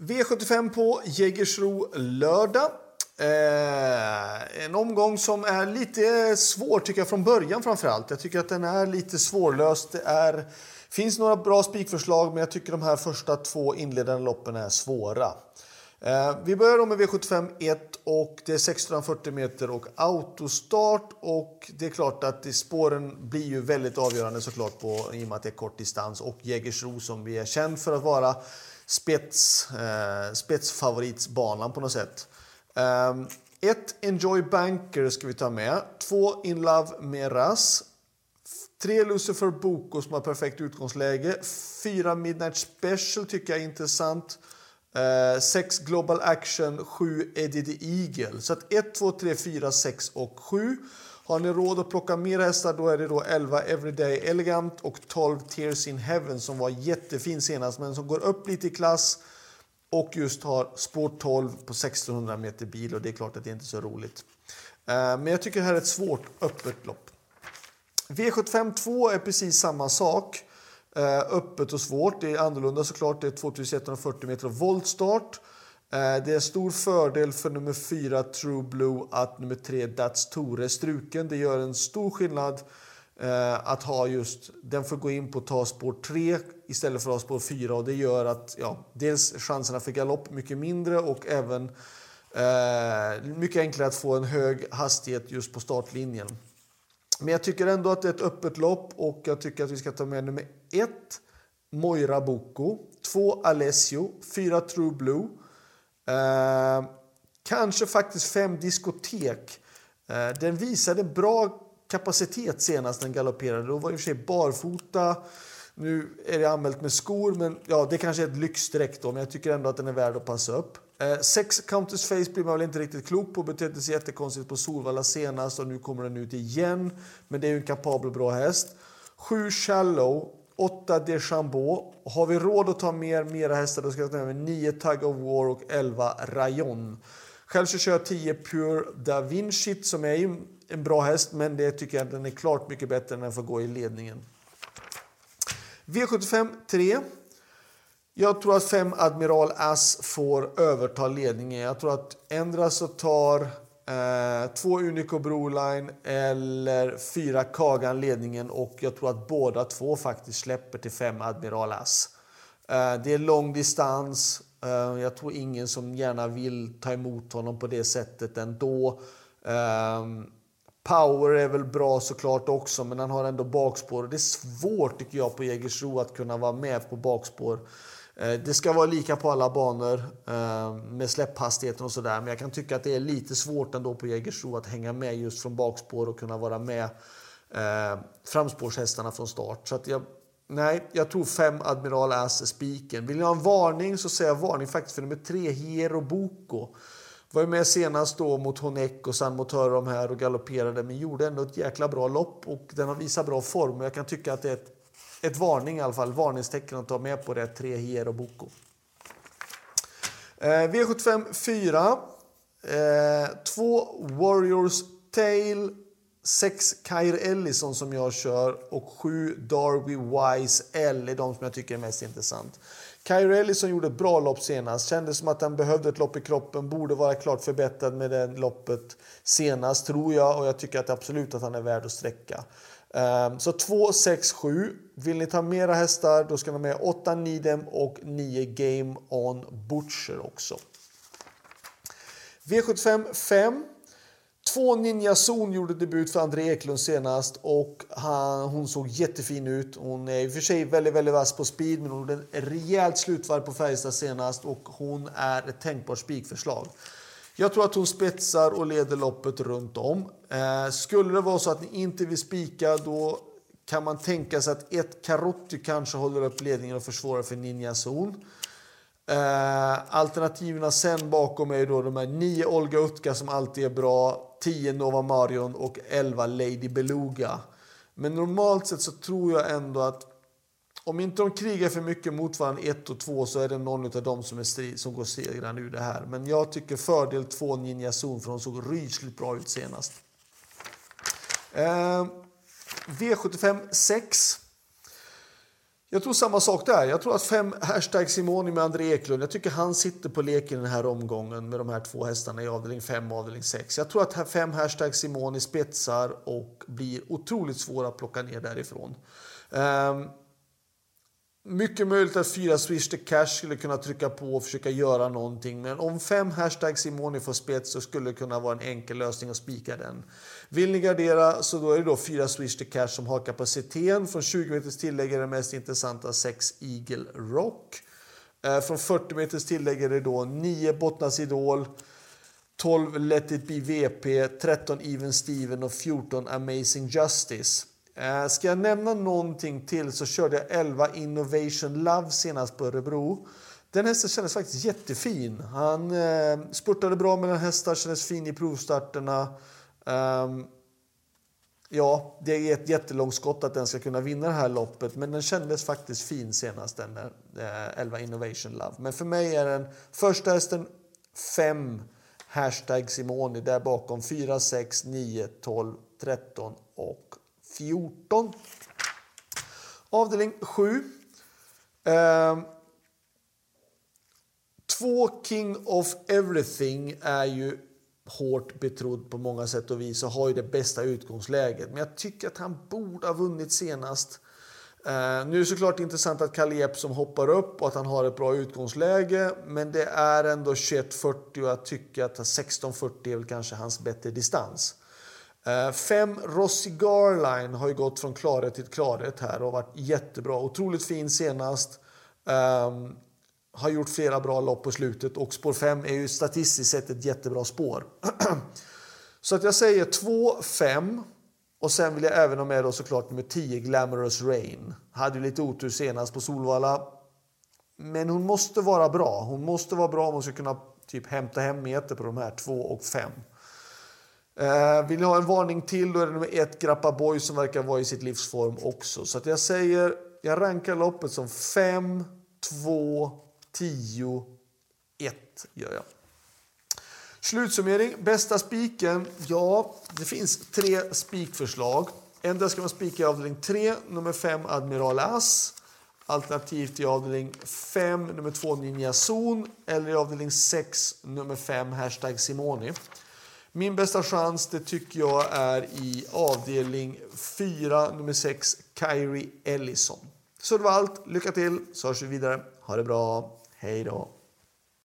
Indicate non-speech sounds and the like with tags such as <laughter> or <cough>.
V75 på Jägersro lördag. Eh, en omgång som är lite svår tycker jag från början framförallt. Jag tycker att den är lite svårlöst. Det är, finns några bra spikförslag men jag tycker de här första två inledande loppen är svåra. Eh, vi börjar då med V75 1 och det är 1640 meter och autostart och det är klart att spåren blir ju väldigt avgörande såklart på, i och med att det är kort distans och Jägersro som vi är känd för att vara spets, eh, spetsfavoritsbanan på något sätt. Eh, ett Enjoy Banker ska vi ta med. Två In Love med Ras. Tre Lucifer Boko som har perfekt utgångsläge. Fyra Midnight Special tycker jag är intressant. Uh, sex Global Action, 7 Eddie the Eagle. Så att 1, 2, 3, 4, 6 och 7. Har ni råd att plocka mer hästar då är det då 11 Everyday Elegant och 12 Tears in Heaven som var jättefin senast men som går upp lite i klass och just har spår 12 på 1600 meter bil och det är klart att det inte är så roligt. Eh, men jag tycker det här är ett svårt öppet lopp. V75 2 är precis samma sak. Eh, öppet och svårt. Det är annorlunda såklart. Det är 2140 meter voltstart. Eh, det är stor fördel för nummer 4 True Blue att nummer 3 Dats Tore är struken. Det gör en stor skillnad eh, att ha just, den får gå in på ta spår 3 istället för att ha spår 4 och det gör att ja, dels chanserna för galopp mycket mindre och även eh, mycket enklare att få en hög hastighet just på startlinjen. Men jag tycker ändå att det är ett öppet lopp och jag tycker att vi ska ta med nummer 1 Moira Boko, 2 Alessio, 4 True Blue, eh, kanske faktiskt 5 Diskotek. Eh, den visade bra kapacitet senast den galopperade. Då var i och för sig barfota. Nu är det anmält med skor, men ja, det kanske är ett lyxstreck då, men jag tycker ändå att den är värd att passa upp. Eh, sex Countess Face blir man väl inte riktigt klok på. Betedde sig jättekonstigt på Solvalla senast och nu kommer den ut igen. Men det är ju en kapabel bra häst. Sju Shallow, åtta Deschambeau. Har vi råd att ta mer, mera hästar då ska jag ta med 9 Tug of War och 11 Rayon. Själv så kör jag 10 Pure Da Vinci som är en bra häst, men det tycker jag den är klart mycket bättre än den får gå i ledningen. V75 3. Jag tror att fem Admiral As får överta ledningen. Jag tror att ändra så tar eh, två Unico Broline eller fyra Kagan ledningen och jag tror att båda två faktiskt släpper till fem Admiral As. Eh, det är lång distans. Eh, jag tror ingen som gärna vill ta emot honom på det sättet ändå. Eh, Power är väl bra såklart också, men han har ändå bakspår. Det är svårt tycker jag på Jägersro att kunna vara med på bakspår. Eh, det ska vara lika på alla banor eh, med släpphastigheten och sådär. Men jag kan tycka att det är lite svårt ändå på Jägersro att hänga med just från bakspår och kunna vara med eh, framspårshästarna från start. Så att jag, nej, jag tror fem Admiral Ass är spiken. Vill ni ha en varning så säger jag varning faktiskt för nummer tre, Hero Boko. Var ju med senast då mot Honeck och San Motör de här och galopperade men gjorde ändå ett jäkla bra lopp och den har visat bra form. Jag kan tycka att det är ett, ett varning i alla fall, varningstecken att ta med på det, tre Hier och Boko. Eh, V75 4. Eh, två Warriors Tail, sex Kair Ellison som jag kör och sju Darby Wise L är de som jag tycker är mest intressant. Kyrie Ellison gjorde ett bra lopp senast. Kändes som att han behövde ett lopp i kroppen. Borde vara klart förbättrad med det loppet senast, tror jag. Och jag tycker att absolut att han är värd att sträcka. Ehm, så 2, 6, 7. Vill ni ta mera hästar, då ska ni ha med 8 Nidem och 9 Game On Butcher också. V75 5. Två Ninja Zon gjorde debut för André Eklund senast och han, hon såg jättefin ut. Hon är i och för sig väldigt, väldigt vass på speed men hon gjorde ett rejält slutvarv på Färjestad senast och hon är ett tänkbart spikförslag. Jag tror att hon spetsar och leder loppet runt om. Eh, skulle det vara så att ni inte vill spika då kan man tänka sig att ett Karotti kanske håller upp ledningen och försvårar för Ninja Zon. Eh, alternativen sen bakom är då de här nio Olga Utka som alltid är bra, 10 Nova Marion och 11 Lady Beluga. Men normalt sett så tror jag ändå att om inte de krigar för mycket mot varandra 1 och 2 så är det någon av dem som, är strid, som går segrande ur det här. Men jag tycker fördel 2 Ninja Zon för de såg rysligt bra ut senast. Eh, V75 6. Jag tror samma sak där. Jag tror att fem hashtag Simoni med André Eklund. Jag tycker han sitter på leken den här omgången med de här två hästarna i avdelning 5 och avdelning 6. Jag tror att fem hashtag Simoni spetsar och blir otroligt svåra att plocka ner därifrån. Um, mycket möjligt att fyra Swish the Cash skulle kunna trycka på och försöka göra någonting. Men om fem hashtag Simoni får spets så skulle det kunna vara en enkel lösning att spika den. Vill ni gardera så då är det då fyra Swish the Cash som har kapaciteten. Från 20 meters tillägg är det mest intressanta 6 Eagle Rock. Eh, från 40 meters tillägg är det då 9 Bottnas Idol. 12 Let It Be VP, 13 Even Steven och 14 Amazing Justice. Eh, ska jag nämna någonting till så körde jag 11 Innovation Love senast på Örebro. Den hästen kändes faktiskt jättefin. Han eh, spurtade bra mellan hästar, kändes fin i provstarterna. Um, ja, det är ett jättelångt skott att den ska kunna vinna det här loppet, men den kändes faktiskt fin senast, den där, eh, 11 Innovation Love. Men för mig är den första hästen 5 hashtag Simoni, där bakom 4, 6, 9, 12, 13 och 14. Avdelning 7. Eh, två King of Everything är ju hårt betrodd på många sätt och vis och har ju det bästa utgångsläget. Men jag tycker att han borde ha vunnit senast. Eh, nu är det såklart intressant att Kalle Jeppsson hoppar upp och att han har ett bra utgångsläge. Men det är ändå 21.40 och jag tycker att 16.40 är väl kanske hans bättre distans. Eh, fem Rossi Garline har ju gått från klarhet till klarhet här och varit jättebra. Otroligt fin senast. Um, har gjort flera bra lopp på slutet och spår 5 är ju statistiskt sett ett jättebra spår. <clears throat> Så att jag säger 2, 5 och sen vill jag även ha med då såklart nummer 10 Glamorous Rain. Hade ju lite otur senast på Solvalla. Men hon måste vara bra. Hon måste vara bra om hon ska kunna typ hämta hem meter på de här 2 och 5. Eh, vill ni ha en varning till då är det nummer 1 Grappa Boy som verkar vara i sitt livsform också. Så att jag säger, jag rankar loppet som 5, 2, 10, 1 gör jag. Slutsummering. Bästa spiken? Ja, det finns tre spikförslag. Endera ska man spika i avdelning 3, nummer 5 Admiral As. Alternativt i avdelning 5, nummer 2 Ninja Zon. Eller i avdelning 6, nummer 5 Hashtag Simoni. Min bästa chans det tycker jag är i avdelning 4, nummer 6 Kyrie Ellison. Så det var allt. Lycka till så hörs vi vidare. Ha det bra. Hej då!